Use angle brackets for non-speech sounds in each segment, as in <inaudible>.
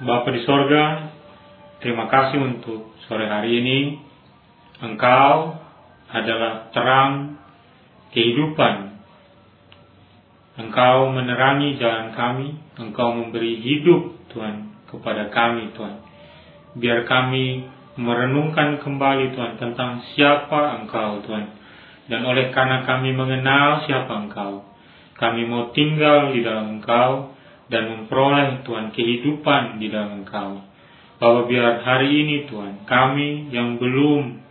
Bapa di sorga, terima kasih untuk sore hari ini. Engkau adalah terang kehidupan. Engkau menerangi jalan kami, Engkau memberi hidup Tuhan kepada kami Tuhan. Biar kami merenungkan kembali Tuhan tentang siapa Engkau Tuhan. Dan oleh karena kami mengenal siapa Engkau, kami mau tinggal di dalam Engkau dan memperoleh Tuhan kehidupan di dalam Engkau. Bahwa biar hari ini Tuhan, kami yang belum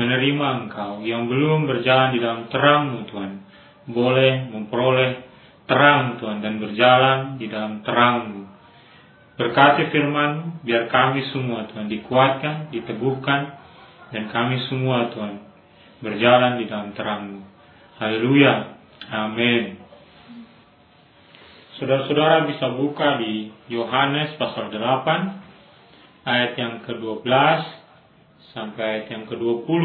menerima Engkau, yang belum berjalan di dalam terang-Mu Tuhan, boleh memperoleh terang Tuhan dan berjalan di dalam terang-Mu. Berkati firman, biar kami semua Tuhan dikuatkan, diteguhkan, dan kami semua Tuhan berjalan di dalam terang-Mu. Haleluya. Amin. Saudara-saudara bisa buka di Yohanes pasal 8 ayat yang ke-12 sampai ayat yang ke-20.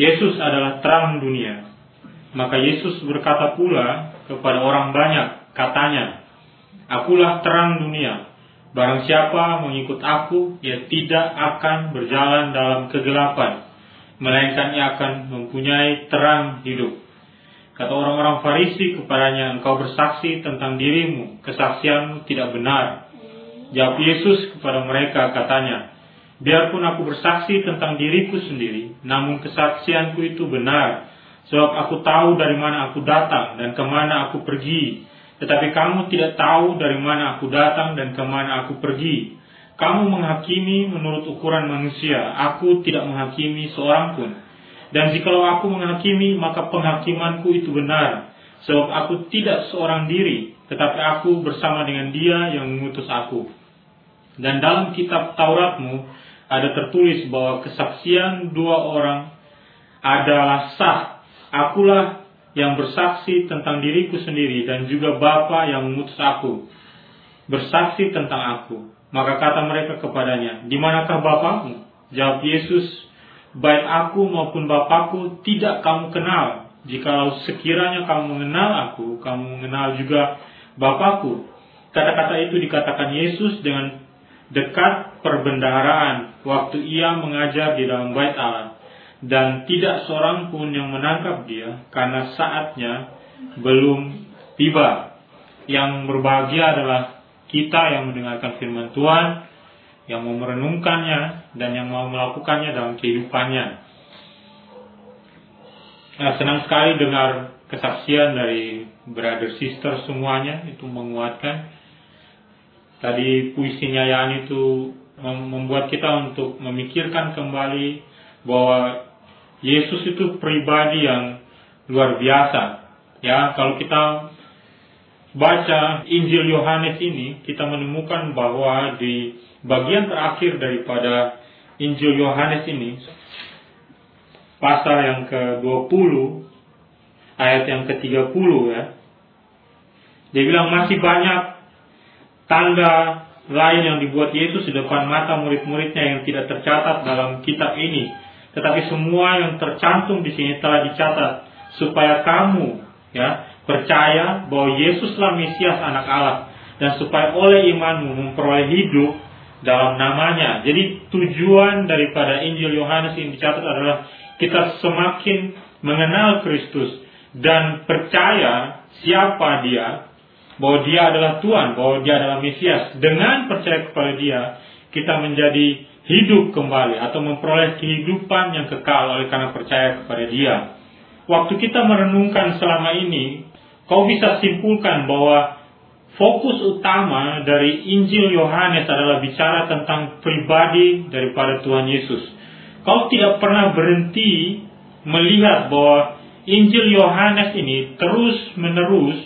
Yesus adalah terang dunia. Maka Yesus berkata pula kepada orang banyak, katanya, Akulah terang dunia. Barang siapa mengikut aku, ia tidak akan berjalan dalam kegelapan, melainkan ia akan mempunyai terang hidup. Kata orang-orang Farisi kepadanya, engkau bersaksi tentang dirimu, kesaksianmu tidak benar. Jawab Yesus kepada mereka, katanya, biarpun aku bersaksi tentang diriku sendiri, namun kesaksianku itu benar, sebab aku tahu dari mana aku datang dan ke mana aku pergi. Tetapi kamu tidak tahu dari mana aku datang dan ke mana aku pergi. Kamu menghakimi menurut ukuran manusia, aku tidak menghakimi seorang pun. Dan jikalau aku menghakimi, maka penghakimanku itu benar. Sebab aku tidak seorang diri, tetapi aku bersama dengan dia yang mengutus aku. Dan dalam kitab Tauratmu ada tertulis bahwa kesaksian dua orang adalah sah. Akulah yang bersaksi tentang diriku sendiri dan juga Bapa yang mengutus aku. Bersaksi tentang aku. Maka kata mereka kepadanya, di manakah Bapamu? Jawab Yesus, baik aku maupun Bapakku tidak kamu kenal. Jikalau sekiranya kamu mengenal aku, kamu mengenal juga Bapakku. Kata-kata itu dikatakan Yesus dengan dekat perbendaharaan waktu ia mengajar di dalam bait Allah. Dan tidak seorang pun yang menangkap dia karena saatnya belum tiba. Yang berbahagia adalah kita yang mendengarkan firman Tuhan yang mau merenungkannya dan yang mau melakukannya dalam kehidupannya. Nah, senang sekali dengar kesaksian dari brother sister semuanya itu menguatkan. Tadi puisinya Yan itu membuat kita untuk memikirkan kembali bahwa Yesus itu pribadi yang luar biasa. Ya, kalau kita baca Injil Yohanes ini, kita menemukan bahwa di bagian terakhir daripada Injil Yohanes ini pasal yang ke-20 ayat yang ke-30 ya. Dia bilang masih banyak tanda lain yang dibuat Yesus di depan mata murid-muridnya yang tidak tercatat dalam kitab ini. Tetapi semua yang tercantum di sini telah dicatat supaya kamu ya percaya bahwa Yesuslah Mesias anak Allah dan supaya oleh imanmu memperoleh hidup dalam namanya. Jadi tujuan daripada Injil Yohanes ini dicatat adalah kita semakin mengenal Kristus dan percaya siapa dia, bahwa dia adalah Tuhan, bahwa dia adalah Mesias. Dengan percaya kepada dia, kita menjadi hidup kembali atau memperoleh kehidupan yang kekal oleh karena percaya kepada dia. Waktu kita merenungkan selama ini, kau bisa simpulkan bahwa fokus utama dari Injil Yohanes adalah bicara tentang pribadi daripada Tuhan Yesus. Kau tidak pernah berhenti melihat bahwa Injil Yohanes ini terus-menerus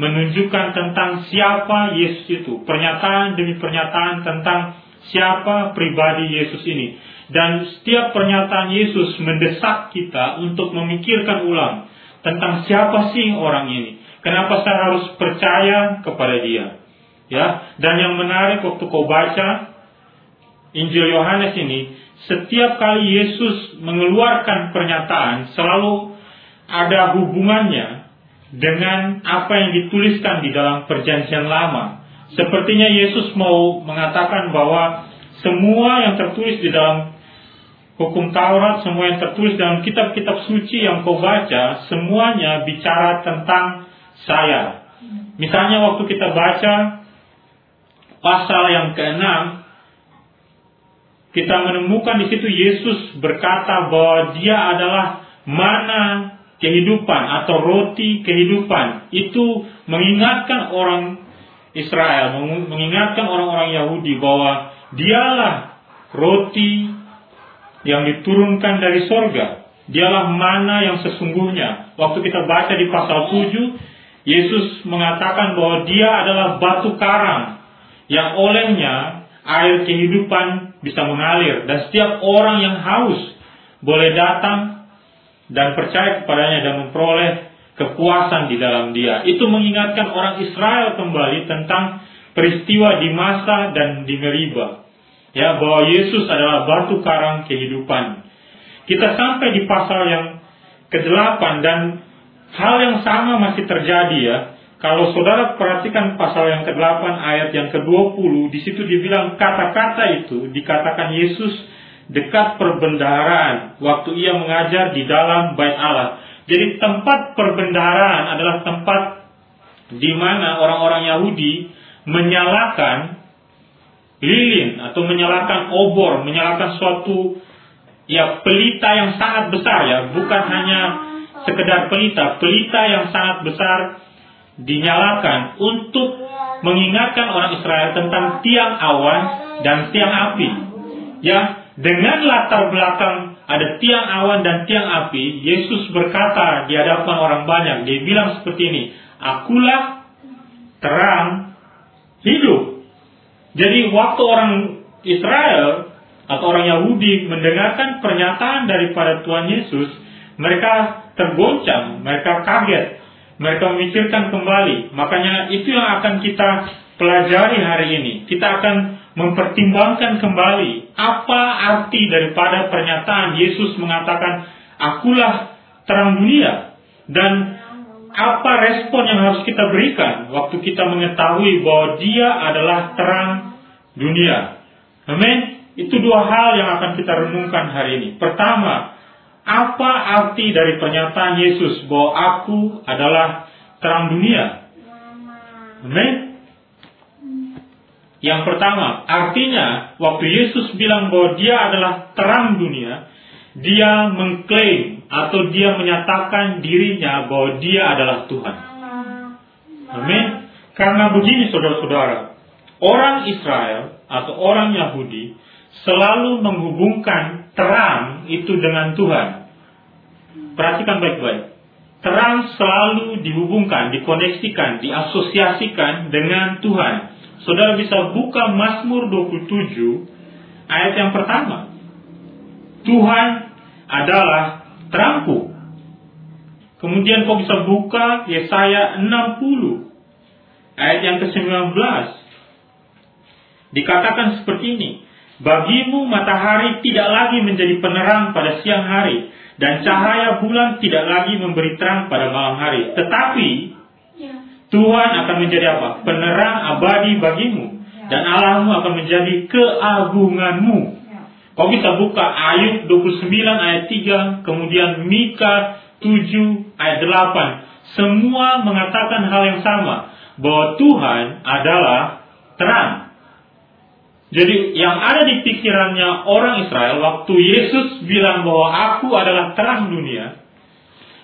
menunjukkan tentang siapa Yesus itu, pernyataan demi pernyataan tentang siapa pribadi Yesus ini. Dan setiap pernyataan Yesus mendesak kita untuk memikirkan ulang tentang siapa sih orang ini Kenapa saya harus percaya kepada dia? Ya, dan yang menarik waktu kau baca Injil Yohanes ini, setiap kali Yesus mengeluarkan pernyataan selalu ada hubungannya dengan apa yang dituliskan di dalam Perjanjian Lama. Sepertinya Yesus mau mengatakan bahwa semua yang tertulis di dalam hukum Taurat, semua yang tertulis dalam kitab-kitab suci yang kau baca, semuanya bicara tentang saya. Misalnya waktu kita baca pasal yang keenam, kita menemukan di situ Yesus berkata bahwa Dia adalah mana kehidupan atau roti kehidupan itu mengingatkan orang Israel, mengingatkan orang-orang Yahudi bahwa dialah roti yang diturunkan dari sorga. Dialah mana yang sesungguhnya. Waktu kita baca di pasal 7, Yesus mengatakan bahwa dia adalah batu karang yang olehnya air kehidupan bisa mengalir. Dan setiap orang yang haus boleh datang dan percaya kepadanya dan memperoleh kepuasan di dalam dia. Itu mengingatkan orang Israel kembali tentang peristiwa di masa dan di Meriba. Ya, bahwa Yesus adalah batu karang kehidupan. Kita sampai di pasal yang ke-8 dan hal yang sama masih terjadi ya. Kalau saudara perhatikan pasal yang ke-8 ayat yang ke-20, di situ dibilang kata-kata itu dikatakan Yesus dekat perbendaharaan waktu ia mengajar di dalam bait Allah. Jadi tempat perbendaharaan adalah tempat di mana orang-orang Yahudi menyalakan lilin atau menyalakan obor, menyalakan suatu ya pelita yang sangat besar ya, bukan hanya sekedar pelita, pelita yang sangat besar dinyalakan untuk mengingatkan orang Israel tentang tiang awan dan tiang api. Ya, dengan latar belakang ada tiang awan dan tiang api, Yesus berkata di hadapan orang banyak, dia bilang seperti ini, Akulah terang hidup. Jadi waktu orang Israel atau orang Yahudi mendengarkan pernyataan daripada Tuhan Yesus, mereka tergoncang, mereka kaget, mereka memikirkan kembali. Makanya itu yang akan kita pelajari hari ini. Kita akan mempertimbangkan kembali apa arti daripada pernyataan Yesus mengatakan akulah terang dunia dan apa respon yang harus kita berikan waktu kita mengetahui bahwa dia adalah terang dunia. Amin. Itu dua hal yang akan kita renungkan hari ini. Pertama, apa arti dari pernyataan Yesus bahwa aku adalah terang dunia? Amin. Yang pertama, artinya waktu Yesus bilang bahwa dia adalah terang dunia, dia mengklaim atau dia menyatakan dirinya bahwa dia adalah Tuhan. Amin. Karena begini saudara-saudara, orang Israel atau orang Yahudi selalu menghubungkan terang itu dengan Tuhan. Perhatikan baik-baik. Terang selalu dihubungkan, dikoneksikan, diasosiasikan dengan Tuhan. Saudara bisa buka Mazmur 27 ayat yang pertama. Tuhan adalah terangku. Kemudian kau bisa buka Yesaya 60 ayat yang ke-19. Dikatakan seperti ini, Bagimu matahari tidak lagi menjadi penerang pada siang hari, dan cahaya bulan tidak lagi memberi terang pada malam hari. Tetapi Tuhan akan menjadi apa? Penerang abadi bagimu. Dan Allahmu akan menjadi keagunganmu. Kau bisa buka Ayub 29 ayat 3, kemudian Mika 7 ayat 8. Semua mengatakan hal yang sama. Bahwa Tuhan adalah terang. Jadi yang ada di pikirannya orang Israel waktu Yesus bilang bahwa aku adalah terang dunia,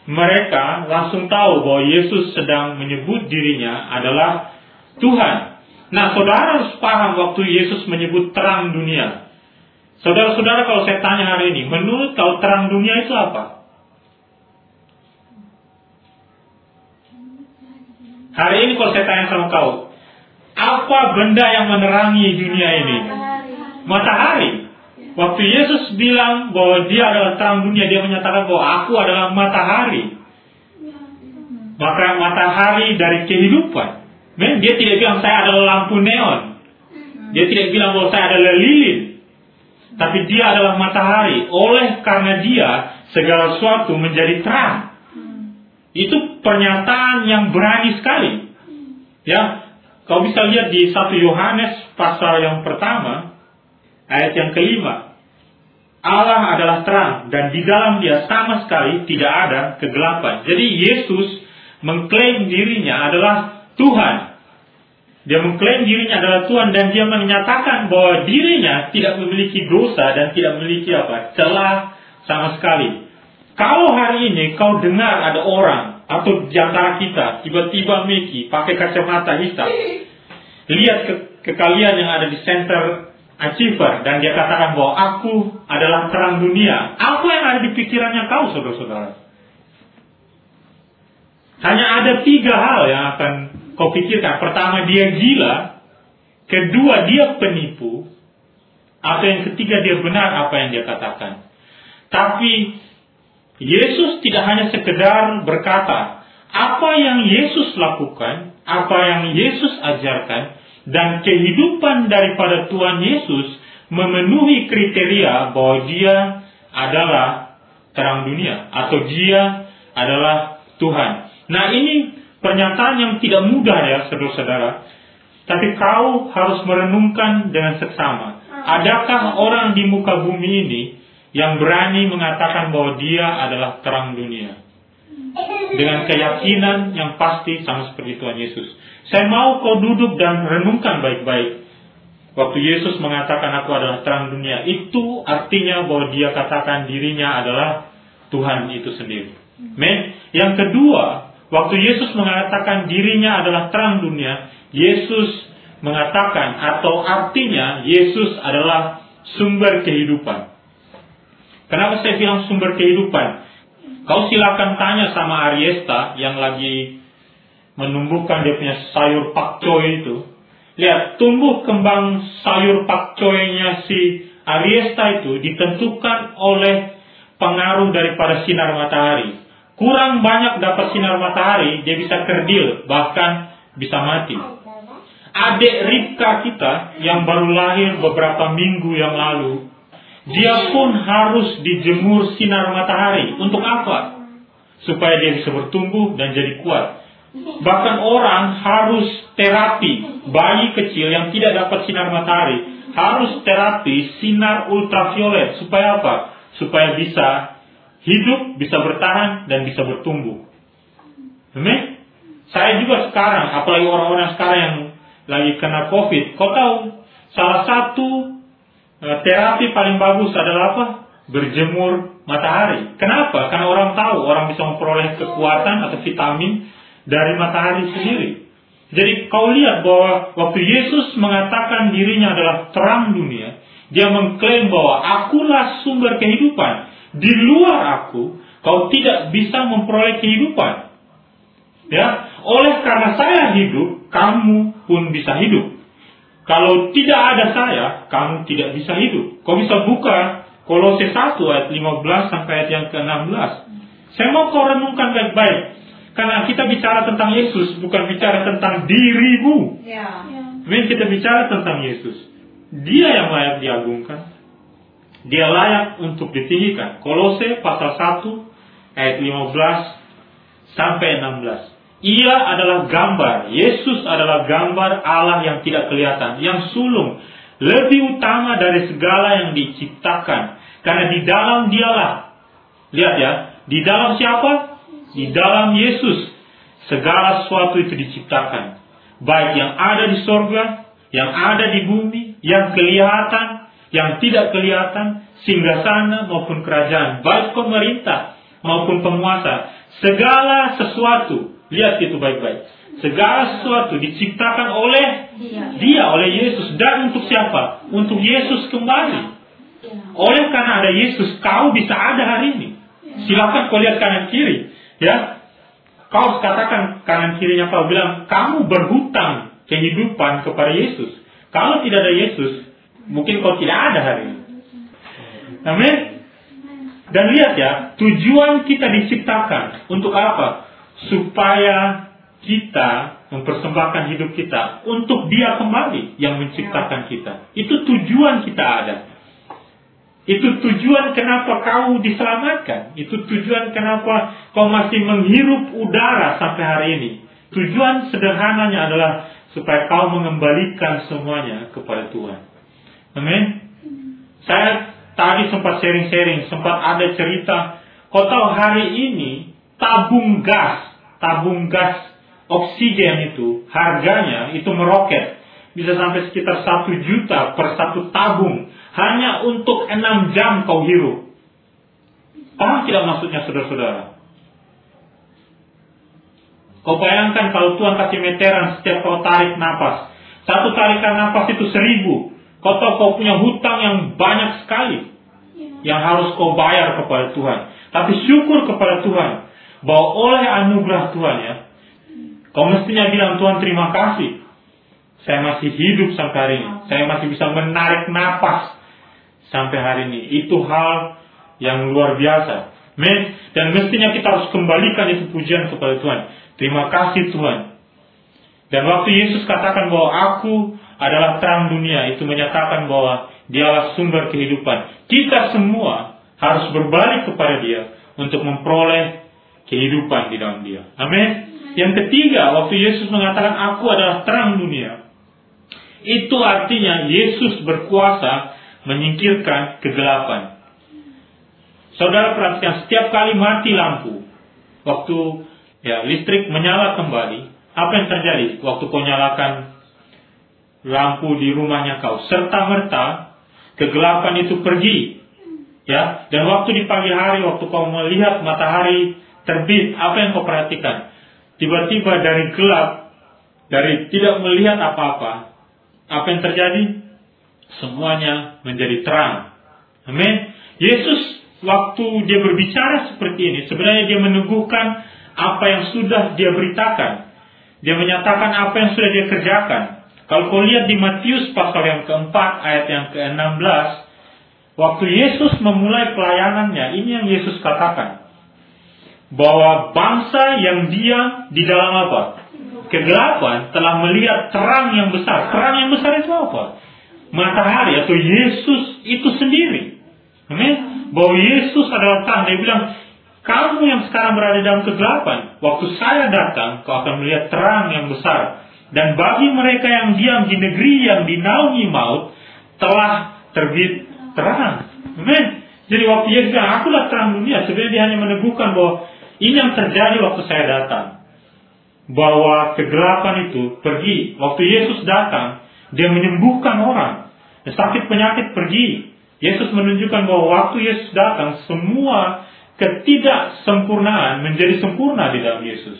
mereka langsung tahu bahwa Yesus sedang menyebut dirinya adalah Tuhan. Nah, saudara harus paham waktu Yesus menyebut terang dunia. Saudara-saudara, kalau saya tanya hari ini, menurut kau terang dunia itu apa? Hari ini kalau saya tanya sama kau, apa benda yang menerangi dunia ini? Matahari. Waktu Yesus bilang bahwa dia adalah terang dunia, dia menyatakan bahwa aku adalah matahari. Maka matahari dari kehidupan. Men, dia tidak bilang saya adalah lampu neon. Dia tidak bilang bahwa saya adalah lilin. Tapi dia adalah matahari. Oleh karena dia, segala sesuatu menjadi terang. Itu pernyataan yang berani sekali. Ya, kau bisa lihat di 1 Yohanes pasal yang pertama, ayat yang kelima. Allah adalah terang dan di dalam dia sama sekali tidak ada kegelapan. Jadi Yesus mengklaim dirinya adalah Tuhan. Dia mengklaim dirinya adalah Tuhan dan dia menyatakan bahwa dirinya tidak memiliki dosa dan tidak memiliki apa celah sama sekali. Kalau hari ini kau dengar ada orang atau di antara kita tiba-tiba Miki pakai kacamata hitam, lihat ke, ke kalian yang ada di center achiever dan dia katakan bahwa aku adalah terang dunia. Apa yang ada di pikirannya kau, saudara-saudara? Hanya ada tiga hal yang akan kau pikirkan. Pertama, dia gila. Kedua, dia penipu. Atau yang ketiga, dia benar apa yang dia katakan. Tapi Yesus tidak hanya sekedar berkata, apa yang Yesus lakukan, apa yang Yesus ajarkan, dan kehidupan daripada Tuhan Yesus memenuhi kriteria bahwa dia adalah terang dunia atau dia adalah Tuhan. Nah ini pernyataan yang tidak mudah ya saudara-saudara. Tapi kau harus merenungkan dengan seksama. Adakah orang di muka bumi ini yang berani mengatakan bahwa dia adalah terang dunia. Dengan keyakinan yang pasti sama seperti Tuhan Yesus. Saya mau kau duduk dan renungkan baik-baik. Waktu Yesus mengatakan aku adalah terang dunia, itu artinya bahwa dia katakan dirinya adalah Tuhan itu sendiri. Men, yang kedua, waktu Yesus mengatakan dirinya adalah terang dunia, Yesus mengatakan atau artinya Yesus adalah sumber kehidupan. Kenapa saya bilang sumber kehidupan? Kau silakan tanya sama Ariesta yang lagi menumbuhkan dia punya sayur pakcoy itu. Lihat, tumbuh kembang sayur pakcoynya si Ariesta itu ditentukan oleh pengaruh daripada sinar matahari. Kurang banyak dapat sinar matahari, dia bisa kerdil, bahkan bisa mati. Adik Ripka kita yang baru lahir beberapa minggu yang lalu, dia pun harus dijemur sinar matahari. Untuk apa? Supaya dia bisa bertumbuh dan jadi kuat. Bahkan orang harus terapi bayi kecil yang tidak dapat sinar matahari harus terapi sinar ultraviolet supaya apa? Supaya bisa hidup, bisa bertahan dan bisa bertumbuh. Amin? Saya juga sekarang, apalagi orang-orang sekarang yang lagi kena COVID, kau tahu salah satu terapi paling bagus adalah apa? Berjemur matahari. Kenapa? Karena orang tahu orang bisa memperoleh kekuatan atau vitamin dari matahari sendiri. Jadi kau lihat bahwa waktu Yesus mengatakan dirinya adalah terang dunia, dia mengklaim bahwa akulah sumber kehidupan. Di luar aku, kau tidak bisa memperoleh kehidupan. Ya, oleh karena saya hidup, kamu pun bisa hidup. Kalau tidak ada saya, kamu tidak bisa hidup. Kau bisa buka Kolose 1 ayat 15 sampai ayat yang ke-16. Saya mau kau renungkan baik-baik. Karena kita bicara tentang Yesus, bukan bicara tentang dirimu. Ya. ya. kita bicara tentang Yesus. Dia yang layak diagungkan. Dia layak untuk ditinggikan. Kolose pasal 1 ayat 15 sampai 16. Ia adalah gambar, Yesus adalah gambar Allah yang tidak kelihatan, yang sulung, lebih utama dari segala yang diciptakan. Karena di dalam dialah, lihat ya, di dalam siapa? Di dalam Yesus, segala sesuatu itu diciptakan. Baik yang ada di sorga, yang ada di bumi, yang kelihatan, yang tidak kelihatan, singgah sana maupun kerajaan, baik pemerintah maupun penguasa, segala sesuatu Lihat itu baik-baik. Segala sesuatu diciptakan oleh dia. oleh Yesus. Dan untuk siapa? Untuk Yesus kembali. Oleh karena ada Yesus, kau bisa ada hari ini. Silakan kau lihat kanan kiri. Ya, kau katakan kanan kirinya kau bilang kamu berhutang kehidupan kepada Yesus. Kalau tidak ada Yesus, mungkin kau tidak ada hari ini. Amin. Dan lihat ya, tujuan kita diciptakan untuk apa? Supaya kita mempersembahkan hidup kita untuk dia kembali yang menciptakan kita. Itu tujuan kita ada. Itu tujuan kenapa kau diselamatkan. Itu tujuan kenapa kau masih menghirup udara sampai hari ini. Tujuan sederhananya adalah supaya kau mengembalikan semuanya kepada Tuhan. Amin. Saya tadi sempat sharing-sharing, sempat ada cerita. Kau tahu hari ini tabung gas, tabung gas oksigen itu harganya itu meroket bisa sampai sekitar satu juta per satu tabung hanya untuk enam jam kau hirup. Paham tidak maksudnya saudara-saudara? Kau bayangkan kalau Tuhan kasih meteran setiap kau tarik nafas. Satu tarikan nafas itu seribu. Kau tahu kau punya hutang yang banyak sekali. Yang harus kau bayar kepada Tuhan. Tapi syukur kepada Tuhan. Bahwa oleh anugerah Tuhan ya. Kau mestinya bilang Tuhan terima kasih. Saya masih hidup sampai hari ini. Saya masih bisa menarik nafas sampai hari ini. Itu hal yang luar biasa. Dan mestinya kita harus kembalikan itu pujian kepada Tuhan. Terima kasih Tuhan. Dan waktu Yesus katakan bahwa aku adalah terang dunia, itu menyatakan bahwa dialah sumber kehidupan. Kita semua harus berbalik kepada dia untuk memperoleh kehidupan di dalam dia. Amin. Yang ketiga, waktu Yesus mengatakan aku adalah terang dunia. Itu artinya Yesus berkuasa menyingkirkan kegelapan. Saudara perhatikan setiap kali mati lampu, waktu ya listrik menyala kembali, apa yang terjadi waktu kau nyalakan lampu di rumahnya kau? Serta merta kegelapan itu pergi. Ya, dan waktu di pagi hari waktu kau melihat matahari terbit, apa yang kau perhatikan? Tiba-tiba dari gelap, dari tidak melihat apa-apa, apa yang terjadi? semuanya menjadi terang. Amin. Yesus waktu dia berbicara seperti ini, sebenarnya dia meneguhkan apa yang sudah dia beritakan. Dia menyatakan apa yang sudah dia kerjakan. Kalau kau lihat di Matius pasal yang keempat ayat yang ke-16, waktu Yesus memulai pelayanannya, ini yang Yesus katakan. Bahwa bangsa yang diam di dalam apa? Kegelapan telah melihat terang yang besar. Terang yang besar itu apa? matahari atau Yesus itu sendiri. Amin. Bahwa Yesus adalah terang. Dia bilang, kamu yang sekarang berada dalam kegelapan, waktu saya datang, kau akan melihat terang yang besar. Dan bagi mereka yang diam di negeri yang dinaungi maut, telah terbit terang. Amin. Jadi waktu Yesus bilang, akulah terang dunia, sebenarnya dia hanya meneguhkan bahwa ini yang terjadi waktu saya datang. Bahwa kegelapan itu pergi. Waktu Yesus datang, dia menyembuhkan orang. Sakit penyakit pergi. Yesus menunjukkan bahwa waktu Yesus datang, semua ketidaksempurnaan menjadi sempurna di dalam Yesus.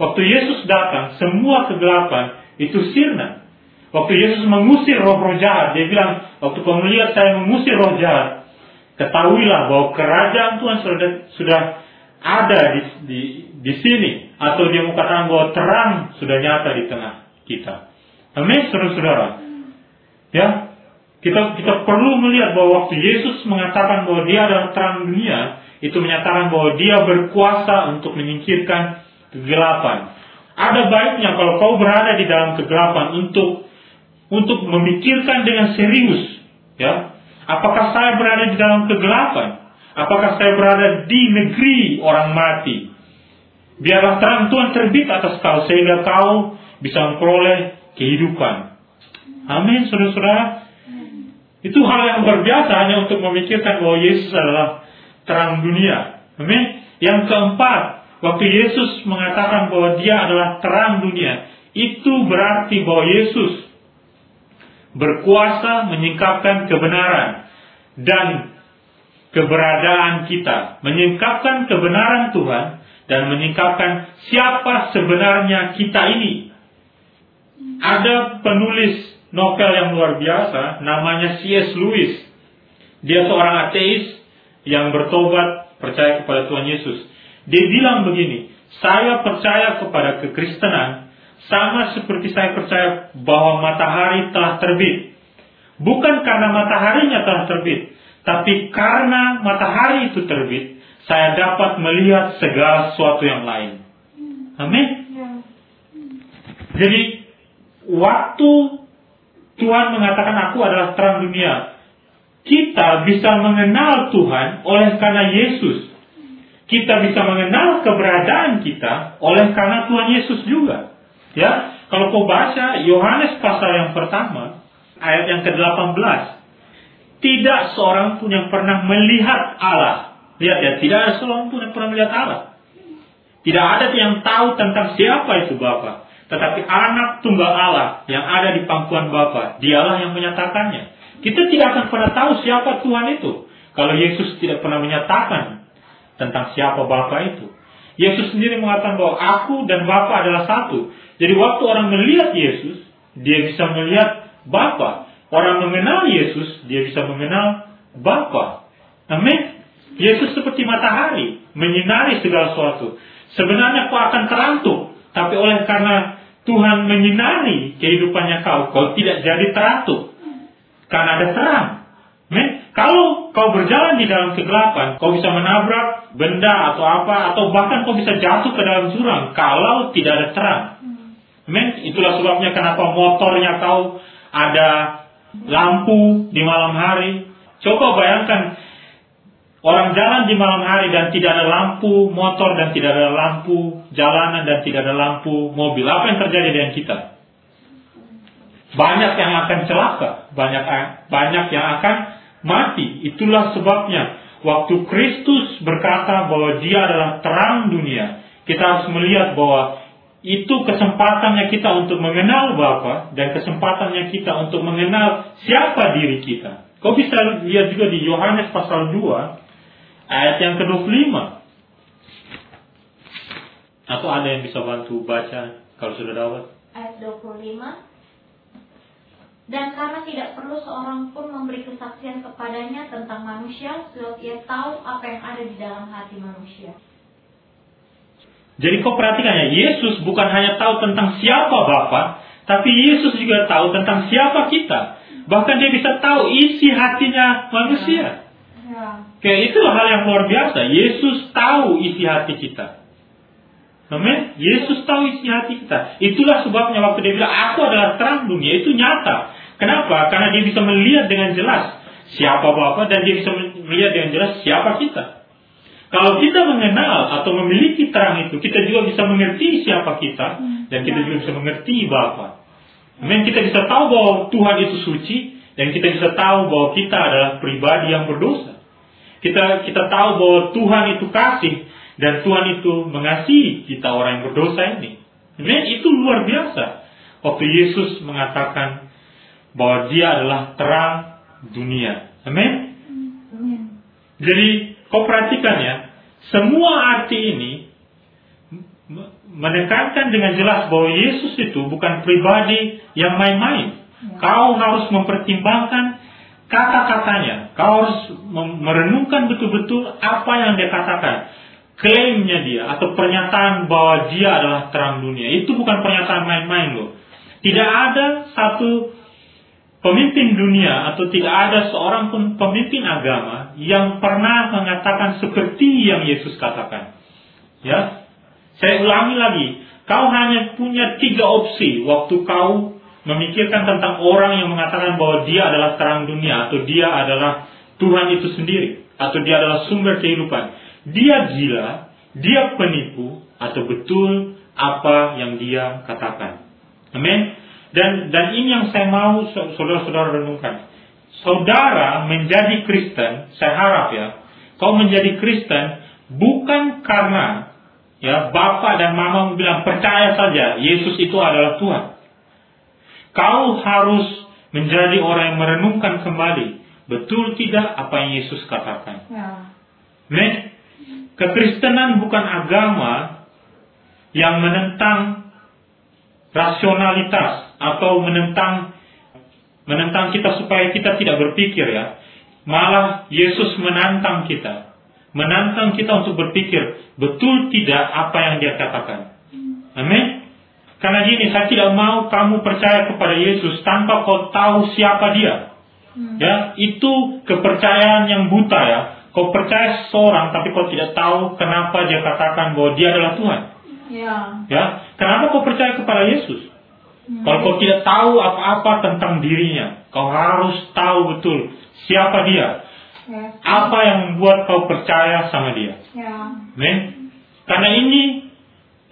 Waktu Yesus datang, semua kegelapan itu sirna. Waktu Yesus mengusir roh-roh jahat, dia bilang, waktu kau melihat saya mengusir roh jahat, ketahuilah bahwa kerajaan Tuhan sudah, sudah ada di, di, di sini. Atau dia mau katakan bahwa terang sudah nyata di tengah kita. Amin, saudara-saudara. Ya, kita kita perlu melihat bahwa waktu Yesus mengatakan bahwa Dia adalah terang dunia, itu menyatakan bahwa Dia berkuasa untuk menyingkirkan kegelapan. Ada baiknya kalau kau berada di dalam kegelapan untuk untuk memikirkan dengan serius, ya. Apakah saya berada di dalam kegelapan? Apakah saya berada di negeri orang mati? Biarlah terang Tuhan terbit atas kau sehingga kau bisa memperoleh kehidupan. Amin, saudara-saudara. Itu hal yang luar biasa hanya untuk memikirkan bahwa Yesus adalah terang dunia. Amin. Yang keempat, waktu Yesus mengatakan bahwa dia adalah terang dunia, itu berarti bahwa Yesus berkuasa menyingkapkan kebenaran dan keberadaan kita, menyingkapkan kebenaran Tuhan dan menyingkapkan siapa sebenarnya kita ini ada penulis novel yang luar biasa namanya C.S. Lewis. Dia seorang ateis yang bertobat percaya kepada Tuhan Yesus. Dia bilang begini, saya percaya kepada kekristenan sama seperti saya percaya bahwa matahari telah terbit. Bukan karena mataharinya telah terbit, tapi karena matahari itu terbit, saya dapat melihat segala sesuatu yang lain. Amin. Ya. Jadi waktu Tuhan mengatakan aku adalah terang dunia, kita bisa mengenal Tuhan oleh karena Yesus. Kita bisa mengenal keberadaan kita oleh karena Tuhan Yesus juga. Ya, kalau kau baca Yohanes pasal yang pertama, ayat yang ke-18, tidak seorang pun yang pernah melihat Allah. Lihat ya, tidak ada seorang pun yang pernah melihat Allah. Tidak ada yang tahu tentang siapa itu Bapa. Tetapi anak tunggal Allah yang ada di pangkuan Bapa, dialah yang menyatakannya. Kita tidak akan pernah tahu siapa Tuhan itu. Kalau Yesus tidak pernah menyatakan tentang siapa Bapa itu. Yesus sendiri mengatakan bahwa aku dan Bapa adalah satu. Jadi waktu orang melihat Yesus, dia bisa melihat Bapa. Orang mengenal Yesus, dia bisa mengenal Bapa. Amin. Yesus seperti matahari, menyinari segala sesuatu. Sebenarnya kau akan terantuk, tapi oleh karena Tuhan menyinari kehidupannya kau, kau tidak jadi teratur. Karena ada terang. Men, kalau kau berjalan di dalam kegelapan, kau bisa menabrak benda atau apa, atau bahkan kau bisa jatuh ke dalam jurang kalau tidak ada terang. Men, itulah sebabnya kenapa motornya kau ada lampu di malam hari. Coba bayangkan Orang jalan di malam hari dan tidak ada lampu motor dan tidak ada lampu jalanan dan tidak ada lampu mobil. Apa yang terjadi dengan kita? Banyak yang akan celaka, banyak banyak yang akan mati. Itulah sebabnya waktu Kristus berkata bahwa Dia adalah terang dunia, kita harus melihat bahwa itu kesempatannya kita untuk mengenal Bapa dan kesempatannya kita untuk mengenal siapa diri kita. Kau bisa lihat juga di Yohanes pasal 2 Ayat yang ke-25. Atau ada yang bisa bantu baca kalau sudah dapat? Ayat 25. Dan karena tidak perlu seorang pun memberi kesaksian kepadanya tentang manusia, sebab ia tahu apa yang ada di dalam hati manusia. Jadi kau perhatikan ya, Yesus bukan hanya tahu tentang siapa Bapa, tapi Yesus juga tahu tentang siapa kita. Bahkan dia bisa tahu isi hatinya manusia. Ya. Kayak itulah hal yang luar biasa. Yesus tahu isi hati kita. Amin. Yesus tahu isi hati kita. Itulah sebabnya waktu dia bilang, aku adalah terang dunia. Itu nyata. Kenapa? Karena dia bisa melihat dengan jelas siapa Bapa dan dia bisa melihat dengan jelas siapa kita. Kalau kita mengenal atau memiliki terang itu, kita juga bisa mengerti siapa kita dan kita juga bisa mengerti Bapa. Amin. Kita bisa tahu bahwa Tuhan itu suci dan kita bisa tahu bahwa kita adalah pribadi yang berdosa. Kita kita tahu bahwa Tuhan itu kasih dan Tuhan itu mengasihi kita orang yang berdosa ini. Ini itu luar biasa. Waktu Yesus mengatakan bahwa Dia adalah terang dunia. Amin. Jadi kau perhatikan ya, semua arti ini menekankan dengan jelas bahwa Yesus itu bukan pribadi yang main-main. Ya. Kau harus mempertimbangkan kata-katanya. Kau harus merenungkan betul-betul apa yang dia katakan. Klaimnya dia atau pernyataan bahwa dia adalah terang dunia. Itu bukan pernyataan main-main loh. Tidak ada satu pemimpin dunia atau tidak ada seorang pun pemimpin agama yang pernah mengatakan seperti yang Yesus katakan. Ya, saya ulangi lagi. Kau hanya punya tiga opsi waktu kau memikirkan tentang orang yang mengatakan bahwa dia adalah terang dunia atau dia adalah Tuhan itu sendiri atau dia adalah sumber kehidupan. Dia gila, dia penipu atau betul apa yang dia katakan. Amin. Dan dan ini yang saya mau saudara-saudara renungkan. Saudara menjadi Kristen, saya harap ya, kau menjadi Kristen bukan karena ya bapak dan mama bilang percaya saja Yesus itu adalah Tuhan. Kau harus menjadi orang yang merenungkan kembali. Betul tidak apa yang Yesus katakan? Ya. Nih, kekristenan bukan agama yang menentang rasionalitas atau menentang menentang kita supaya kita tidak berpikir ya. Malah Yesus menantang kita. Menantang kita untuk berpikir, betul tidak apa yang dia katakan. Amin. Karena gini, saya tidak mau kamu percaya kepada Yesus tanpa kau tahu siapa dia. Hmm. Ya, itu kepercayaan yang buta ya. Kau percaya seorang tapi kau tidak tahu kenapa dia katakan bahwa dia adalah Tuhan. Ya. Ya, kenapa kau percaya kepada Yesus? Kalau kau tidak tahu apa-apa tentang dirinya, kau harus tahu betul siapa dia, Ya. apa yang membuat kau percaya sama dia. Ya. Men? Karena ini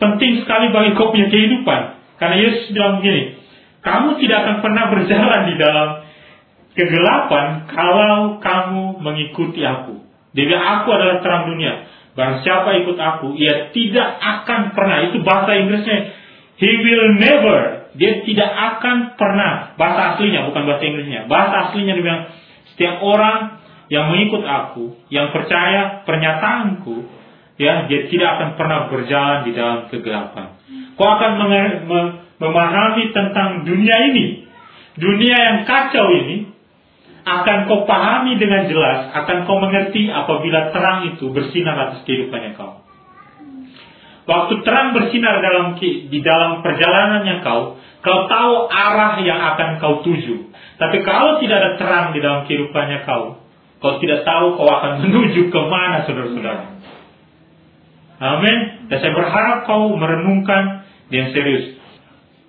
penting sekali bagi kau punya kehidupan. Karena Yesus bilang begini, kamu tidak akan pernah berjalan di dalam kegelapan kalau kamu mengikuti aku. Dia bilang, aku adalah terang dunia. Barang siapa ikut aku, ia tidak akan pernah. Itu bahasa Inggrisnya. He will never. Dia tidak akan pernah. Bahasa aslinya, bukan bahasa Inggrisnya. Bahasa aslinya dia bilang, setiap orang yang mengikut aku, yang percaya pernyataanku, ya, dia tidak akan pernah berjalan di dalam kegelapan. Kau akan memahami tentang dunia ini. Dunia yang kacau ini, akan kau pahami dengan jelas, akan kau mengerti apabila terang itu bersinar atas kehidupannya kau. Waktu terang bersinar dalam di dalam perjalanannya kau, kau tahu arah yang akan kau tuju. Tapi kalau tidak ada terang di dalam kehidupannya kau, kau tidak tahu kau akan menuju ke mana saudara-saudara. Amin. Dan saya berharap kau merenungkan dengan serius.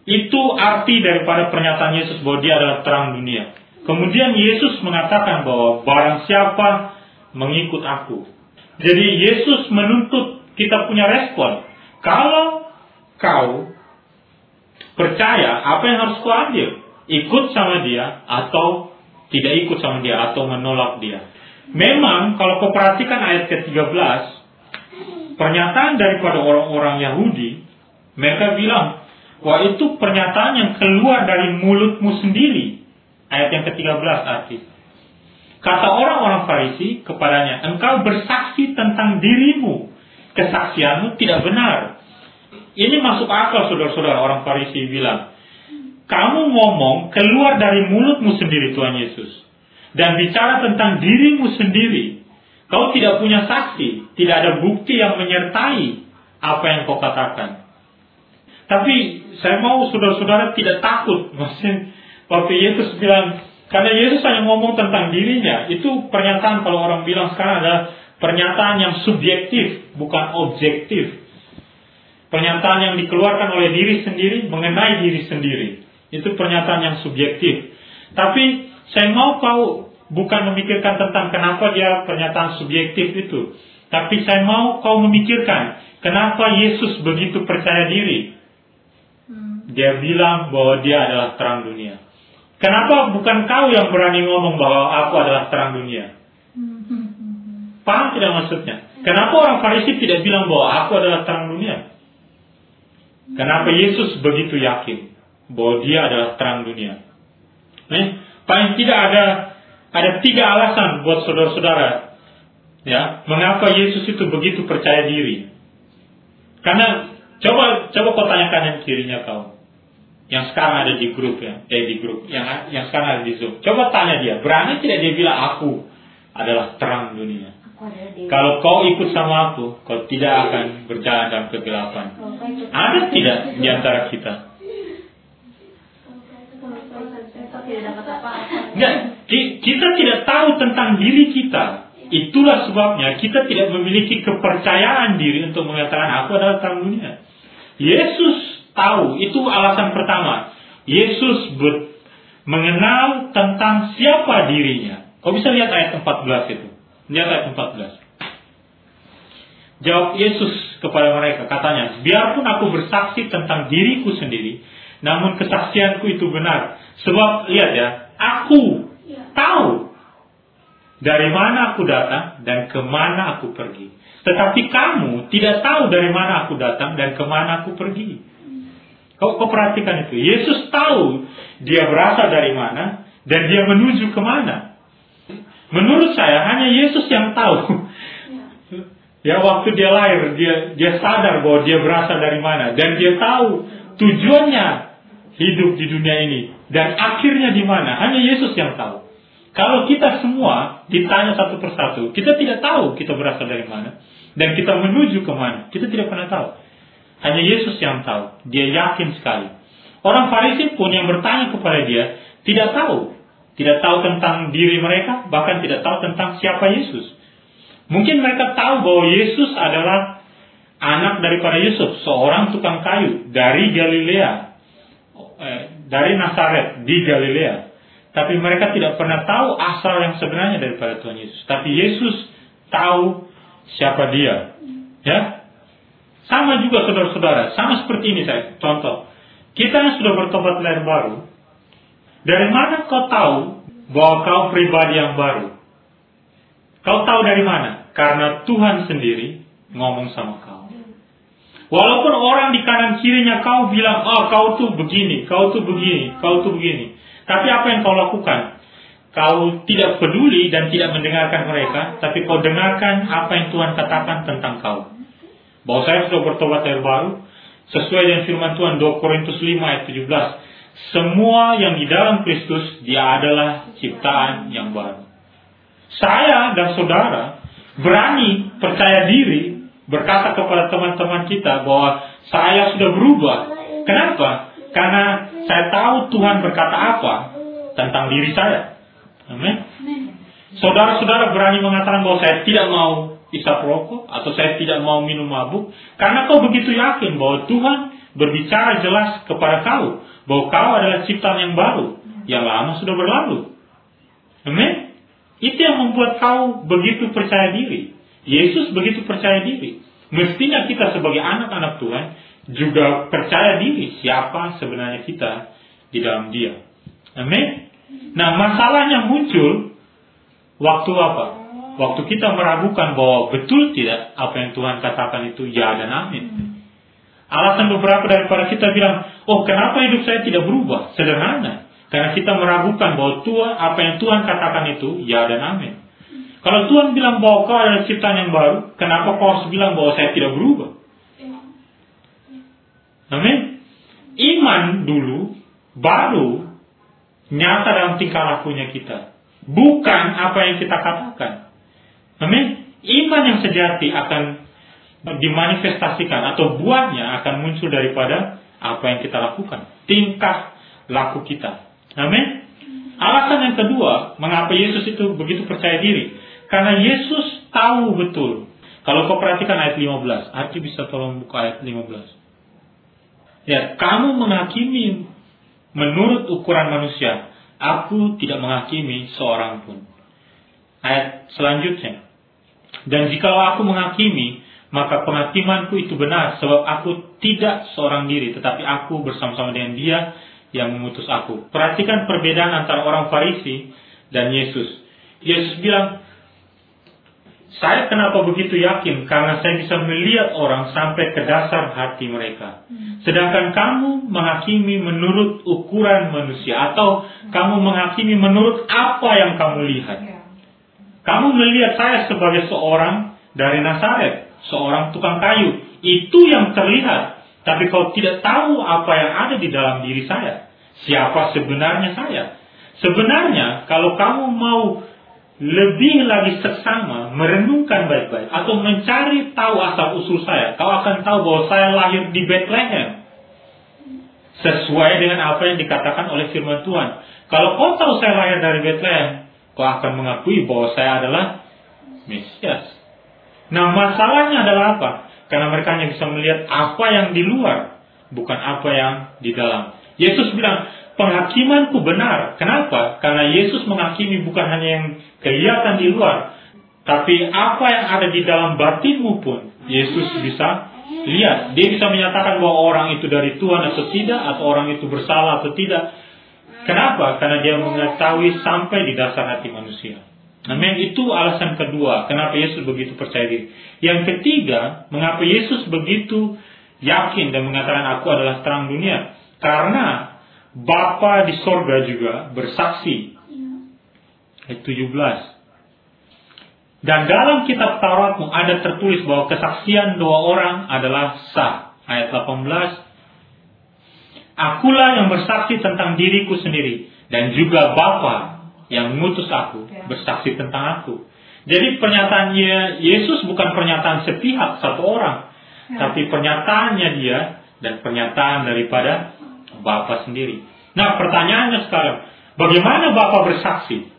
Itu arti daripada pernyataan Yesus bahwa dia adalah terang dunia. Kemudian Yesus mengatakan bahwa barang siapa mengikut aku. Jadi Yesus menuntut kita punya respon. Kalau kau percaya apa yang harus kau ambil? Ikut sama dia atau tidak ikut sama dia atau menolak dia. Memang kalau kau perhatikan ayat ke-13, pernyataan daripada orang-orang Yahudi, mereka bilang, wah itu pernyataan yang keluar dari mulutmu sendiri. Ayat yang ke-13 arti. Kata orang-orang Farisi kepadanya, engkau bersaksi tentang dirimu. Kesaksianmu tidak benar. Ini masuk akal saudara-saudara orang Farisi bilang. Kamu ngomong keluar dari mulutmu sendiri Tuhan Yesus. Dan bicara tentang dirimu sendiri. Kau tidak punya saksi. Tidak ada bukti yang menyertai apa yang kau katakan. Tapi saya mau saudara-saudara tidak takut. <laughs> Maksudnya waktu Yesus bilang, karena Yesus hanya ngomong tentang dirinya. Itu pernyataan kalau orang bilang sekarang adalah pernyataan yang subjektif, bukan objektif. Pernyataan yang dikeluarkan oleh diri sendiri mengenai diri sendiri. Itu pernyataan yang subjektif. Tapi saya mau kau bukan memikirkan tentang kenapa dia pernyataan subjektif itu. Tapi saya mau kau memikirkan kenapa Yesus begitu percaya diri. Hmm. Dia bilang bahwa dia adalah terang dunia. Kenapa bukan kau yang berani ngomong bahwa aku adalah terang dunia? Hmm, hmm, hmm, hmm. Paham tidak maksudnya? Kenapa orang Farisi tidak bilang bahwa aku adalah terang dunia? Kenapa Yesus begitu yakin bahwa dia adalah terang dunia? Eh, paling tidak ada ada tiga alasan buat saudara-saudara ya mengapa Yesus itu begitu percaya diri. Karena coba coba kau tanyakan yang kirinya kau yang sekarang ada di grup ya, eh di grup yang yang sekarang ada di Zoom. Coba tanya dia, berani tidak dia bilang aku adalah terang dunia. Kalau kau ikut sama aku, kau tidak akan berjalan dalam kegelapan. Ada tidak di antara kita? Ki- kita tidak tahu tentang diri kita. Itulah sebabnya kita tidak memiliki kepercayaan diri untuk mengatakan aku adalah dunia. Yesus tahu, itu alasan pertama. Yesus mengenal tentang siapa dirinya. Kau bisa lihat ayat 14 itu. Lihat ayat 14. Jawab Yesus kepada mereka, katanya, biarpun aku bersaksi tentang diriku sendiri, namun kesaksianku itu benar. Sebab lihat ya, aku tahu dari mana aku datang dan ke mana aku pergi. Tetapi kamu tidak tahu dari mana aku datang dan ke mana aku pergi. Kau, kau perhatikan itu. Yesus tahu dia berasal dari mana dan dia menuju ke mana. Menurut saya hanya Yesus yang tahu. Ya waktu dia lahir dia dia sadar bahwa dia berasal dari mana dan dia tahu tujuannya hidup di dunia ini dan akhirnya di mana. Hanya Yesus yang tahu. Kalau kita semua ditanya satu persatu, kita tidak tahu kita berasal dari mana dan kita menuju ke mana. Kita tidak pernah tahu. Hanya Yesus yang tahu. Dia yakin sekali. Orang Farisi pun yang bertanya kepada dia tidak tahu. Tidak tahu tentang diri mereka, bahkan tidak tahu tentang siapa Yesus. Mungkin mereka tahu bahwa Yesus adalah anak daripada Yusuf, seorang tukang kayu dari Galilea. eh, dari Nazaret di Galilea. Tapi mereka tidak pernah tahu asal yang sebenarnya daripada Tuhan Yesus. Tapi Yesus tahu siapa dia. Ya. Sama juga saudara-saudara, sama seperti ini saya contoh. Kita yang sudah bertobat lahir baru, dari mana kau tahu bahwa kau pribadi yang baru? Kau tahu dari mana? Karena Tuhan sendiri ngomong sama kau. Walaupun orang di kanan kirinya kau bilang, oh kau tuh begini, kau tuh begini, kau tuh begini. Tapi apa yang kau lakukan? Kau tidak peduli dan tidak mendengarkan mereka, tapi kau dengarkan apa yang Tuhan katakan tentang kau. Bahwa saya sudah bertobat dari baru, sesuai dengan firman Tuhan 2 Korintus 5 ayat 17. Semua yang di dalam Kristus, dia adalah ciptaan yang baru. Saya dan saudara berani percaya diri berkata kepada teman-teman kita bahwa saya sudah berubah. Kenapa? Karena saya tahu Tuhan berkata apa tentang diri saya. Amin. Saudara-saudara berani mengatakan bahwa saya tidak mau isap rokok atau saya tidak mau minum mabuk karena kau begitu yakin bahwa Tuhan berbicara jelas kepada kau bahwa kau adalah ciptaan yang baru yang lama sudah berlalu. Amin. Itu yang membuat kau begitu percaya diri. Yesus begitu percaya diri. Mestinya kita sebagai anak-anak Tuhan juga percaya diri siapa sebenarnya kita di dalam dia. Amin. Nah masalahnya muncul waktu apa? Waktu kita meragukan bahwa betul tidak apa yang Tuhan katakan itu ya dan amin. Alasan beberapa daripada kita bilang, oh kenapa hidup saya tidak berubah? Sederhana. Karena kita meragukan bahwa Tuhan apa yang Tuhan katakan itu ya dan amin. Kalau Tuhan bilang bahwa kau adalah ciptaan yang baru, kenapa kau harus bilang bahwa saya tidak berubah? Amin. Iman dulu baru nyata dalam tingkah lakunya kita. Bukan apa yang kita katakan. Amin. Iman yang sejati akan dimanifestasikan atau buahnya akan muncul daripada apa yang kita lakukan. Tingkah laku kita. Amin. Alasan yang kedua, mengapa Yesus itu begitu percaya diri? Karena Yesus tahu betul. Kalau kau perhatikan ayat 15, Arti bisa tolong buka ayat 15. Ya, kamu menghakimi menurut ukuran manusia. Aku tidak menghakimi seorang pun. Ayat selanjutnya. Dan jika aku menghakimi, maka penghakimanku itu benar, sebab aku tidak seorang diri, tetapi aku bersama-sama dengan dia yang mengutus aku. Perhatikan perbedaan antara orang Farisi dan Yesus. Yesus bilang, saya kenapa begitu yakin? Karena saya bisa melihat orang sampai ke dasar hati mereka. Hmm. Sedangkan kamu menghakimi menurut ukuran manusia atau kamu menghakimi menurut apa yang kamu lihat. Ya. Kamu melihat saya sebagai seorang dari Nazaret, seorang tukang kayu. Itu yang terlihat. Tapi kau tidak tahu apa yang ada di dalam diri saya. Siapa sebenarnya saya? Sebenarnya kalau kamu mau lebih lagi seksama merenungkan baik-baik atau mencari tahu asal usul saya, kau akan tahu bahwa saya lahir di Bethlehem. Sesuai dengan apa yang dikatakan oleh firman Tuhan. Kalau kau tahu saya lahir dari Bethlehem, kau akan mengakui bahwa saya adalah Mesias. Nah masalahnya adalah apa? Karena mereka hanya bisa melihat apa yang di luar, bukan apa yang di dalam. Yesus bilang, penghakimanku benar. Kenapa? Karena Yesus menghakimi bukan hanya yang kelihatan di luar, tapi apa yang ada di dalam batinmu pun Yesus bisa lihat. Dia bisa menyatakan bahwa orang itu dari Tuhan atau tidak, atau orang itu bersalah atau tidak. Kenapa? Karena dia mengetahui sampai di dasar hati manusia. Amin. Itu alasan kedua, kenapa Yesus begitu percaya diri. Yang ketiga, mengapa Yesus begitu yakin dan mengatakan aku adalah terang dunia. Karena Bapa di sorga juga bersaksi. Ayat 17. Dan dalam kitab Tauratmu ada tertulis bahwa kesaksian dua orang adalah sah. Ayat 18. Akulah yang bersaksi tentang diriku sendiri. Dan juga Bapa yang mengutus aku ya. bersaksi tentang aku. Jadi pernyataannya Yesus bukan pernyataan sepihak satu orang. Ya. Tapi pernyataannya dia dan pernyataan daripada Bapak sendiri. Nah pertanyaannya sekarang, bagaimana Bapak bersaksi?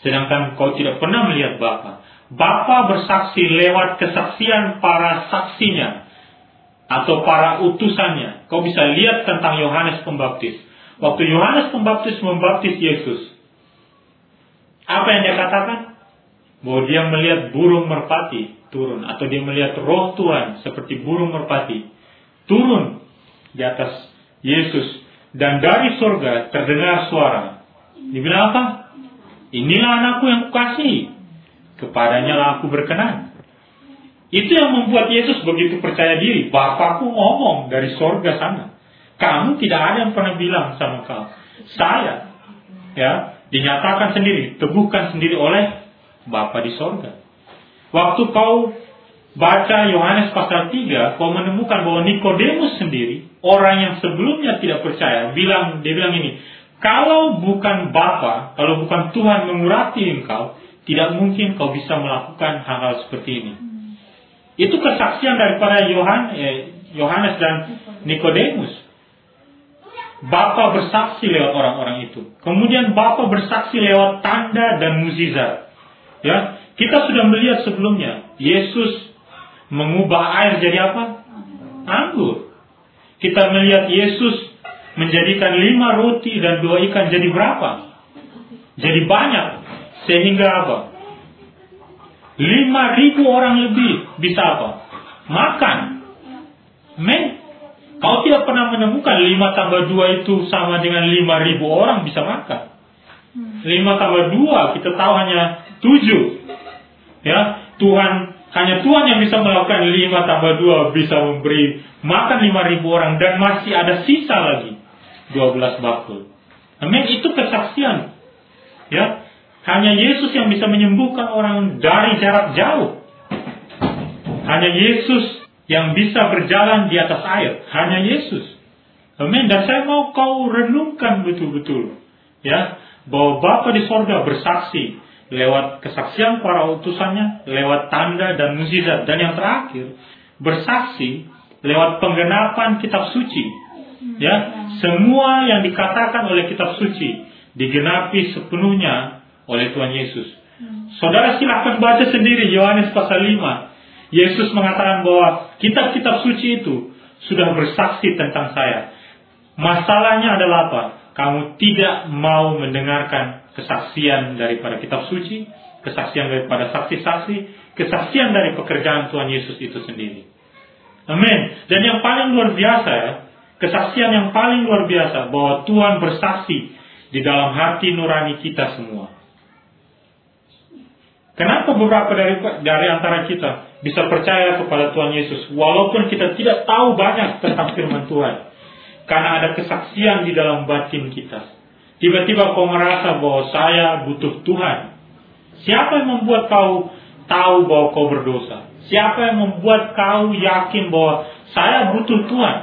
Sedangkan kau tidak pernah melihat Bapak. Bapak bersaksi lewat kesaksian para saksinya. atau para utusannya. Kau bisa lihat tentang Yohanes Pembaptis. Waktu Yohanes Pembaptis membaptis Yesus, apa yang dia katakan? Bahwa dia melihat burung merpati turun atau dia melihat roh Tuhan seperti burung merpati turun di atas Yesus dan dari surga terdengar suara. Dibilang apa? Inilah anakku yang kukasihi. Kepadanya lah aku berkenan. Itu yang membuat Yesus begitu percaya diri. Bapakku ngomong dari sorga sana. Kamu tidak ada yang pernah bilang sama kau. Saya, ya, dinyatakan sendiri, teguhkan sendiri oleh Bapa di sorga. Waktu kau baca Yohanes pasal 3, kau menemukan bahwa Nikodemus sendiri, orang yang sebelumnya tidak percaya, bilang dia bilang ini, kalau bukan Bapa, kalau bukan Tuhan mengurati engkau, tidak mungkin kau bisa melakukan hal-hal seperti ini. Itu kesaksian daripada eh, Yohanes dan Nikodemus. Bapa bersaksi lewat orang-orang itu. Kemudian Bapa bersaksi lewat tanda dan mukjizat. Ya, kita sudah melihat sebelumnya Yesus mengubah air jadi apa? Anggur. Kita melihat Yesus menjadikan lima roti dan dua ikan jadi berapa? Jadi banyak. Sehingga apa? Lima ribu orang lebih bisa apa? Makan. Men, kau tidak pernah menemukan lima tambah dua itu sama dengan lima ribu orang bisa makan. Lima tambah dua kita tahu hanya tujuh. Ya, Tuhan hanya Tuhan yang bisa melakukan lima tambah dua bisa memberi makan lima ribu orang dan masih ada sisa lagi dua belas bakul. Amin. Itu kesaksian. Ya, hanya Yesus yang bisa menyembuhkan orang dari jarak jauh. Hanya Yesus yang bisa berjalan di atas air. Hanya Yesus. Amin. Dan saya mau kau renungkan betul-betul. Ya, bahwa Bapa di sorga bersaksi lewat kesaksian para utusannya, lewat tanda dan mukjizat. Dan yang terakhir, bersaksi lewat penggenapan kitab suci. Ya, semua yang dikatakan oleh kitab suci digenapi sepenuhnya oleh Tuhan Yesus. Hmm. Saudara silahkan baca sendiri Yohanes pasal 5. Yesus mengatakan bahwa kitab-kitab suci itu sudah bersaksi tentang saya. Masalahnya adalah apa? Kamu tidak mau mendengarkan kesaksian daripada kitab suci, kesaksian daripada saksi-saksi, kesaksian dari pekerjaan Tuhan Yesus itu sendiri. Amin. Dan yang paling luar biasa ya, kesaksian yang paling luar biasa bahwa Tuhan bersaksi di dalam hati nurani kita semua. Kenapa beberapa dari dari antara kita bisa percaya kepada Tuhan Yesus walaupun kita tidak tahu banyak tentang firman Tuhan? Karena ada kesaksian di dalam batin kita. Tiba-tiba kau merasa bahwa saya butuh Tuhan. Siapa yang membuat kau tahu bahwa kau berdosa? Siapa yang membuat kau yakin bahwa saya butuh Tuhan?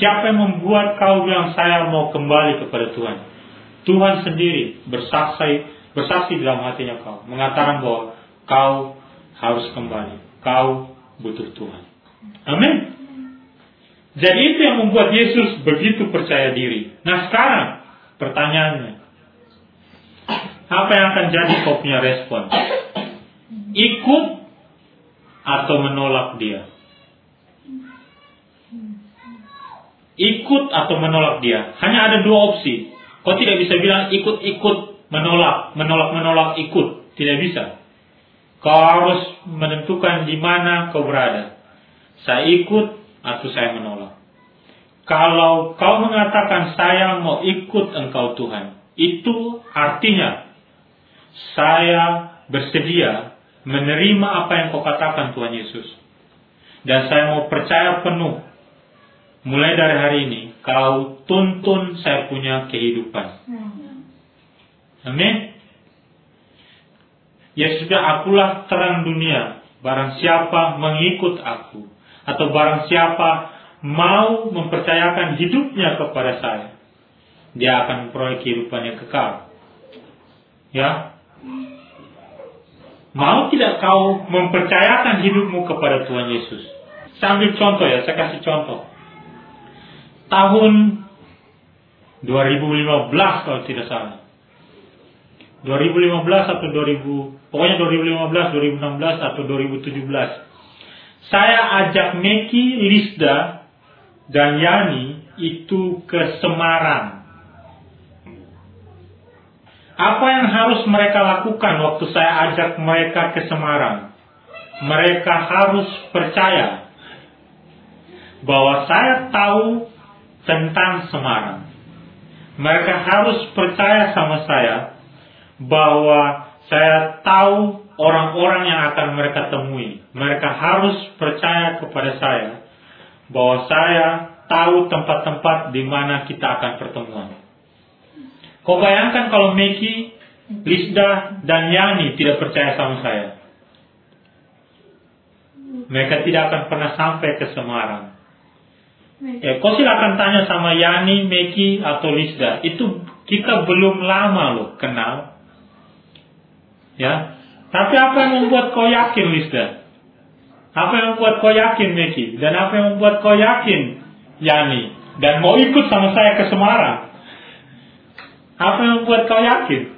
Siapa yang membuat kau bilang saya mau kembali kepada Tuhan? Tuhan sendiri bersaksi bersaksi dalam hatinya kau, mengatakan bahwa kau harus kembali, kau butuh Tuhan. Amin. Jadi itu yang membuat Yesus begitu percaya diri. Nah sekarang pertanyaannya, apa yang akan jadi kau punya respon? Ikut atau menolak dia? Ikut atau menolak dia? Hanya ada dua opsi. Kau tidak bisa bilang ikut-ikut menolak, menolak-menolak ikut. Tidak bisa. Kau harus menentukan di mana kau berada. Saya ikut atau saya menolak. Kalau kau mengatakan saya mau ikut engkau Tuhan, itu artinya saya bersedia menerima apa yang kau katakan Tuhan Yesus. Dan saya mau percaya penuh. Mulai dari hari ini, kau tuntun saya punya kehidupan. Hmm. Amin. Ya sudah akulah terang dunia. Barang siapa mengikut aku. Atau barang siapa mau mempercayakan hidupnya kepada saya. Dia akan memperoleh kehidupan yang kekal. Ya. Mau tidak kau mempercayakan hidupmu kepada Tuhan Yesus? Saya ambil contoh ya, saya kasih contoh. Tahun 2015 kalau tidak salah 2015 atau 2000 pokoknya 2015, 2016 atau 2017. Saya ajak Meki, Lisda dan Yani itu ke Semarang. Apa yang harus mereka lakukan waktu saya ajak mereka ke Semarang? Mereka harus percaya bahwa saya tahu tentang Semarang. Mereka harus percaya sama saya bahwa saya tahu orang-orang yang akan mereka temui. Mereka harus percaya kepada saya bahwa saya tahu tempat-tempat di mana kita akan pertemuan. Kau bayangkan kalau Meki, Lisda, dan Yani tidak percaya sama saya. Mereka tidak akan pernah sampai ke Semarang. Ya, kau silakan tanya sama Yani, Meki, atau Lisda. Itu kita belum lama loh kenal. Ya, tapi apa yang membuat kau yakin, Lisda? Apa yang membuat kau yakin, Meki? Dan apa yang membuat kau yakin, Yani? Dan mau ikut sama saya ke Semarang? Apa yang membuat kau yakin?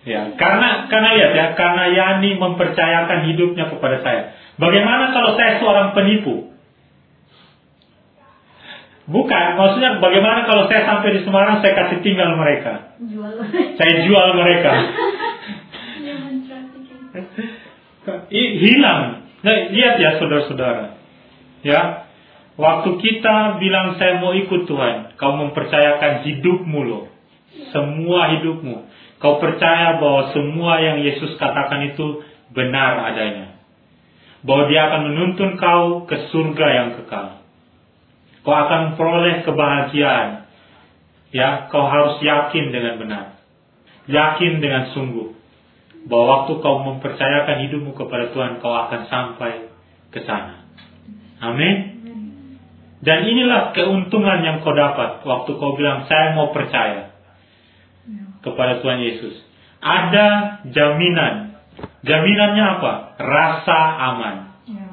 Ya, karena karena lihat ya, karena Yani mempercayakan hidupnya kepada saya. Bagaimana kalau saya seorang penipu? Bukan, maksudnya bagaimana kalau saya sampai di Semarang saya kasih tinggal mereka? Jual. Saya jual mereka. Hilang. Nah, lihat ya saudara-saudara. Ya, Waktu kita bilang saya mau ikut Tuhan, kau mempercayakan hidupmu loh. Semua hidupmu. Kau percaya bahwa semua yang Yesus katakan itu benar adanya. Bahwa dia akan menuntun kau ke surga yang kekal. Kau akan memperoleh kebahagiaan. Ya, kau harus yakin dengan benar. Yakin dengan sungguh. Bahwa waktu kau mempercayakan hidupmu kepada Tuhan, kau akan sampai ke sana. Amin. Dan inilah keuntungan yang kau dapat waktu kau bilang saya mau percaya kepada Tuhan Yesus. Ada jaminan. Jaminannya apa? Rasa aman. Ya.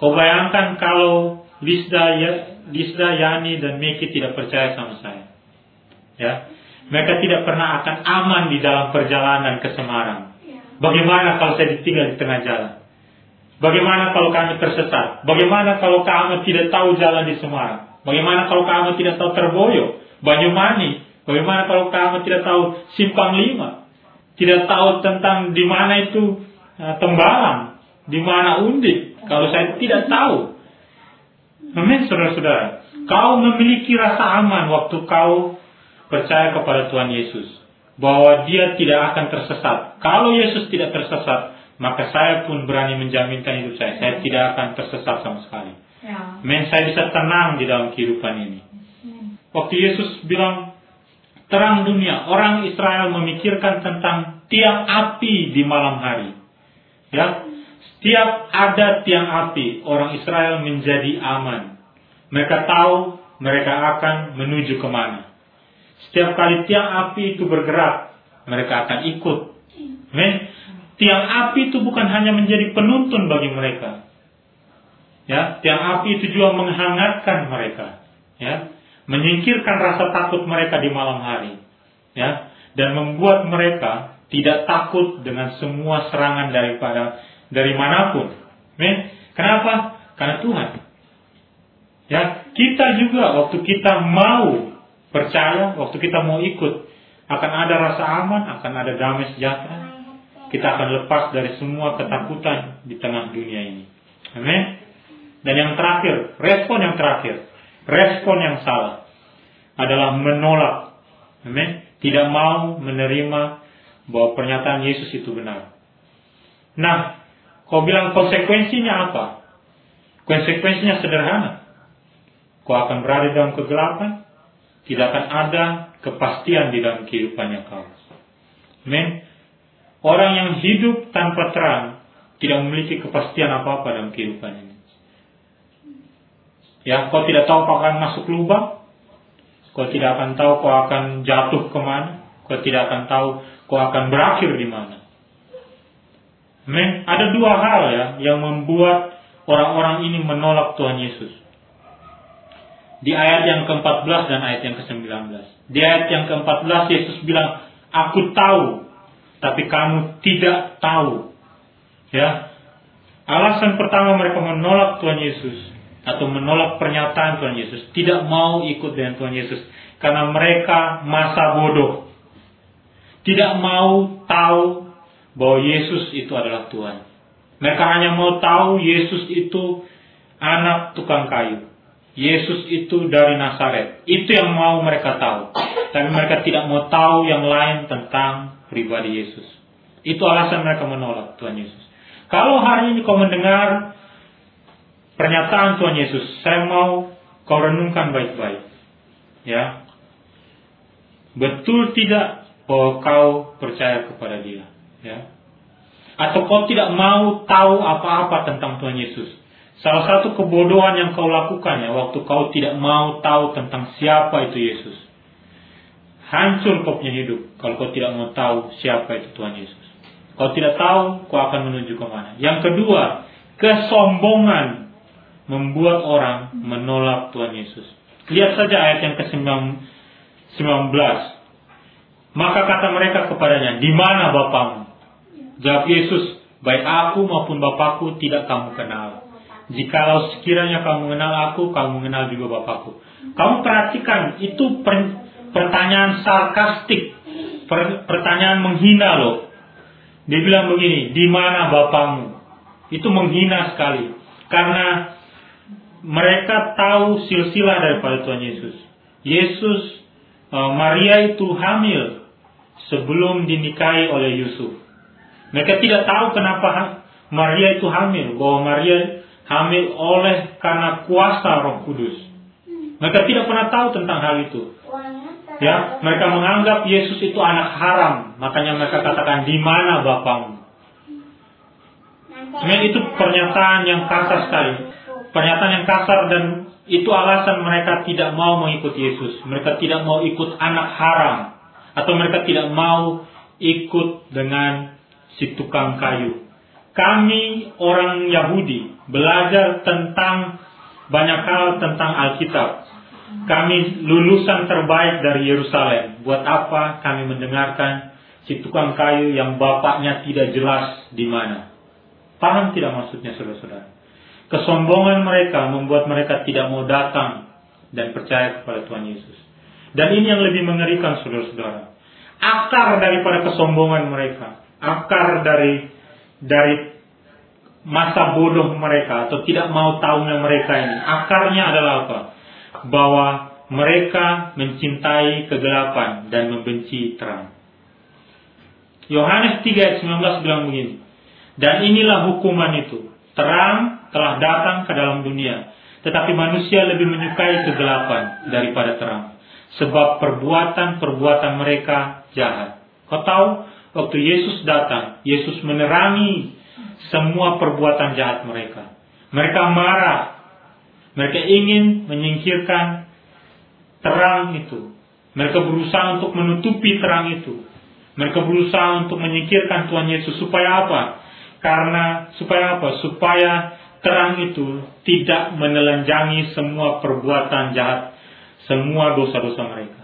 Kau bayangkan kalau Lisda, ya, Lisda, Yani dan Meki tidak percaya sama saya. Ya, mereka tidak pernah akan aman di dalam perjalanan ke Semarang. Ya. Bagaimana kalau saya ditinggal di tengah jalan? Bagaimana kalau kami tersesat? Bagaimana kalau kami tidak tahu jalan di Semarang? Bagaimana kalau kami tidak tahu Terboyo, Banyumani? Bagaimana kalau kami tidak tahu Simpang Lima? Tidak tahu tentang di mana itu uh, Tembalang, di mana Undik? Kalau saya tidak tahu. Amin, saudara-saudara. Kau memiliki rasa aman waktu kau percaya kepada Tuhan Yesus. Bahwa dia tidak akan tersesat. Kalau Yesus tidak tersesat, maka saya pun berani menjaminkan hidup saya. Saya tidak akan tersesat sama sekali. Ya. Men, saya bisa tenang di dalam kehidupan ini. Waktu Yesus bilang, terang dunia, orang Israel memikirkan tentang tiang api di malam hari. Ya, setiap ada tiang api, orang Israel menjadi aman. Mereka tahu mereka akan menuju ke mana. Setiap kali tiang api itu bergerak, mereka akan ikut. Men, tiang api itu bukan hanya menjadi penuntun bagi mereka. Ya, tiang api itu juga menghangatkan mereka, ya, menyingkirkan rasa takut mereka di malam hari, ya, dan membuat mereka tidak takut dengan semua serangan daripada dari mana pun. Men, kenapa? Karena Tuhan. Ya, kita juga waktu kita mau percaya, waktu kita mau ikut, akan ada rasa aman, akan ada damai sejahtera, kita akan lepas dari semua ketakutan di tengah dunia ini. Amin. Dan yang terakhir, respon yang terakhir, respon yang salah adalah menolak. Amin. Tidak mau menerima bahwa pernyataan Yesus itu benar. Nah, kau bilang konsekuensinya apa? Konsekuensinya sederhana. Kau akan berada dalam kegelapan, tidak akan ada kepastian di dalam kehidupannya kau. Amin. Orang yang hidup tanpa terang tidak memiliki kepastian apa-apa dalam kehidupan ini. Ya, kau tidak tahu kau akan masuk lubang, kau tidak akan tahu kau akan jatuh ke mana, kau tidak akan tahu kau akan berakhir di mana. Men, ada dua hal ya yang membuat orang-orang ini menolak Tuhan Yesus. Di ayat yang ke-14 dan ayat yang ke-19. Di ayat yang ke-14 Yesus bilang, Aku tahu tapi kamu tidak tahu. Ya. Alasan pertama mereka menolak Tuhan Yesus atau menolak pernyataan Tuhan Yesus, tidak mau ikut dengan Tuhan Yesus karena mereka masa bodoh. Tidak mau tahu bahwa Yesus itu adalah Tuhan. Mereka hanya mau tahu Yesus itu anak tukang kayu. Yesus itu dari Nazaret. Itu yang mau mereka tahu. Tapi mereka tidak mau tahu yang lain tentang pribadi Yesus. Itu alasan mereka menolak Tuhan Yesus. Kalau hari ini kau mendengar pernyataan Tuhan Yesus, saya mau kau renungkan baik-baik. Ya. Betul tidak bahwa kau percaya kepada Dia, ya. Atau kau tidak mau tahu apa-apa tentang Tuhan Yesus. Salah satu kebodohan yang kau lakukan ya waktu kau tidak mau tahu tentang siapa itu Yesus. Hancur kau punya hidup kalau kau tidak mau tahu siapa itu Tuhan Yesus. Kau tidak tahu, kau akan menuju ke mana. Yang kedua, kesombongan membuat orang menolak Tuhan Yesus. Lihat saja ayat yang ke-19. Maka kata mereka kepadanya, di mana Bapamu? Jawab Yesus, baik aku maupun Bapakku tidak kamu kenal. Jikalau sekiranya kamu mengenal aku, kamu mengenal juga Bapakku. Kamu perhatikan, itu pertanyaan sarkastik, pertanyaan menghina loh. Dia bilang begini, di mana Bapamu? Itu menghina sekali. Karena mereka tahu silsilah daripada Tuhan Yesus. Yesus, e, Maria itu hamil sebelum dinikahi oleh Yusuf. Mereka tidak tahu kenapa Maria itu hamil, bahwa Maria hamil oleh karena kuasa Roh Kudus. Mereka tidak pernah tahu tentang hal itu. Ya, mereka menganggap Yesus itu anak haram, makanya mereka katakan di mana bapamu? Sebenarnya itu pernyataan yang kasar sekali. Pernyataan yang kasar dan itu alasan mereka tidak mau mengikut Yesus. Mereka tidak mau ikut anak haram atau mereka tidak mau ikut dengan si tukang kayu. Kami orang Yahudi belajar tentang banyak hal tentang Alkitab kami lulusan terbaik dari Yerusalem. Buat apa kami mendengarkan si tukang kayu yang bapaknya tidak jelas di mana? Paham tidak maksudnya saudara-saudara? Kesombongan mereka membuat mereka tidak mau datang dan percaya kepada Tuhan Yesus. Dan ini yang lebih mengerikan saudara-saudara. Akar daripada kesombongan mereka, akar dari dari masa bodoh mereka atau tidak mau tahunya mereka ini, akarnya adalah apa? bahwa mereka mencintai kegelapan dan membenci terang. Yohanes 3 ayat 19 bilang begini. Dan inilah hukuman itu. Terang telah datang ke dalam dunia. Tetapi manusia lebih menyukai kegelapan daripada terang. Sebab perbuatan-perbuatan mereka jahat. Kau tahu, waktu Yesus datang, Yesus menerangi semua perbuatan jahat mereka. Mereka marah, mereka ingin menyingkirkan terang itu. Mereka berusaha untuk menutupi terang itu. Mereka berusaha untuk menyingkirkan Tuhan Yesus supaya apa? Karena supaya apa? Supaya terang itu tidak menelanjangi semua perbuatan jahat, semua dosa-dosa mereka.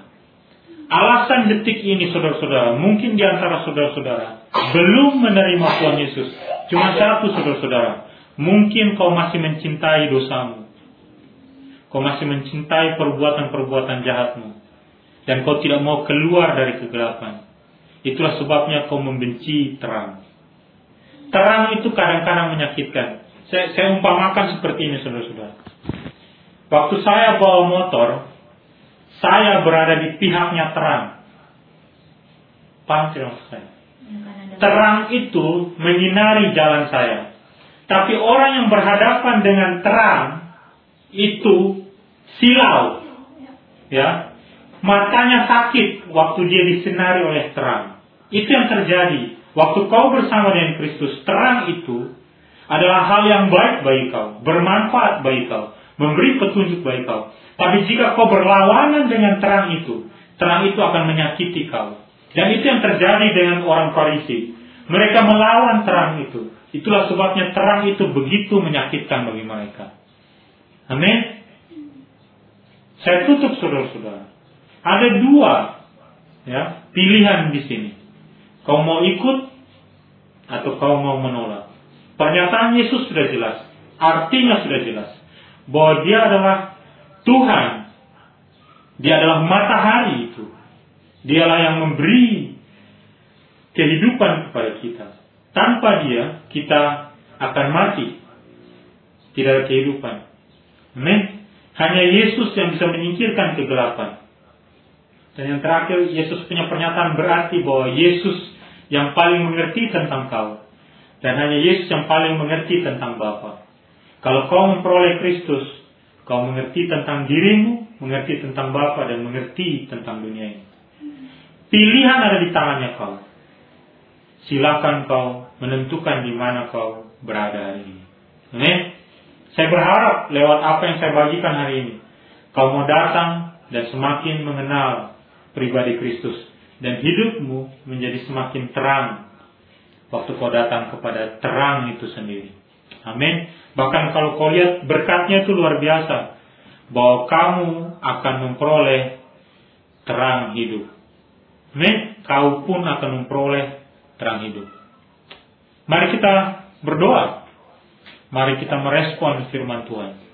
Alasan detik ini saudara-saudara, mungkin di antara saudara-saudara belum menerima Tuhan Yesus. Cuma satu saudara-saudara, mungkin kau masih mencintai dosamu. Kau masih mencintai perbuatan-perbuatan jahatmu. Dan kau tidak mau keluar dari kegelapan. Itulah sebabnya kau membenci terang. Terang itu kadang-kadang menyakitkan. Saya, saya umpamakan seperti ini saudara-saudara. Waktu saya bawa motor, saya berada di pihaknya terang. Paham tidak saya? Terang itu menyinari jalan saya. Tapi orang yang berhadapan dengan terang itu silau. Ya. Matanya sakit waktu dia disinari oleh terang. Itu yang terjadi. Waktu kau bersama dengan Kristus, terang itu adalah hal yang baik bagi kau, bermanfaat bagi kau, memberi petunjuk bagi kau. Tapi jika kau berlawanan dengan terang itu, terang itu akan menyakiti kau. Dan itu yang terjadi dengan orang Farisi. Mereka melawan terang itu. Itulah sebabnya terang itu begitu menyakitkan bagi mereka. Amin. Saya tutup saudara-saudara. Ada dua ya pilihan di sini. Kau mau ikut atau kau mau menolak. Pernyataan Yesus sudah jelas. Artinya sudah jelas. bahwa dia adalah Tuhan. Dia adalah matahari itu. Dialah yang memberi kehidupan kepada kita. Tanpa dia, kita akan mati. Tidak ada kehidupan. Amin. Hanya Yesus yang bisa menyingkirkan kegelapan. Dan yang terakhir, Yesus punya pernyataan berarti bahwa Yesus yang paling mengerti tentang kau. Dan hanya Yesus yang paling mengerti tentang Bapa. Kalau kau memperoleh Kristus, kau mengerti tentang dirimu, mengerti tentang Bapa dan mengerti tentang dunia ini. Pilihan ada di tangannya kau. Silakan kau menentukan di mana kau berada hari ini. Amin. Saya berharap lewat apa yang saya bagikan hari ini, kau mau datang dan semakin mengenal pribadi Kristus dan hidupmu menjadi semakin terang waktu kau datang kepada terang itu sendiri. Amin. Bahkan kalau kau lihat berkatnya itu luar biasa. Bahwa kamu akan memperoleh terang hidup. Amin. Kau pun akan memperoleh terang hidup. Mari kita berdoa. Mari kita merespon firman Tuhan.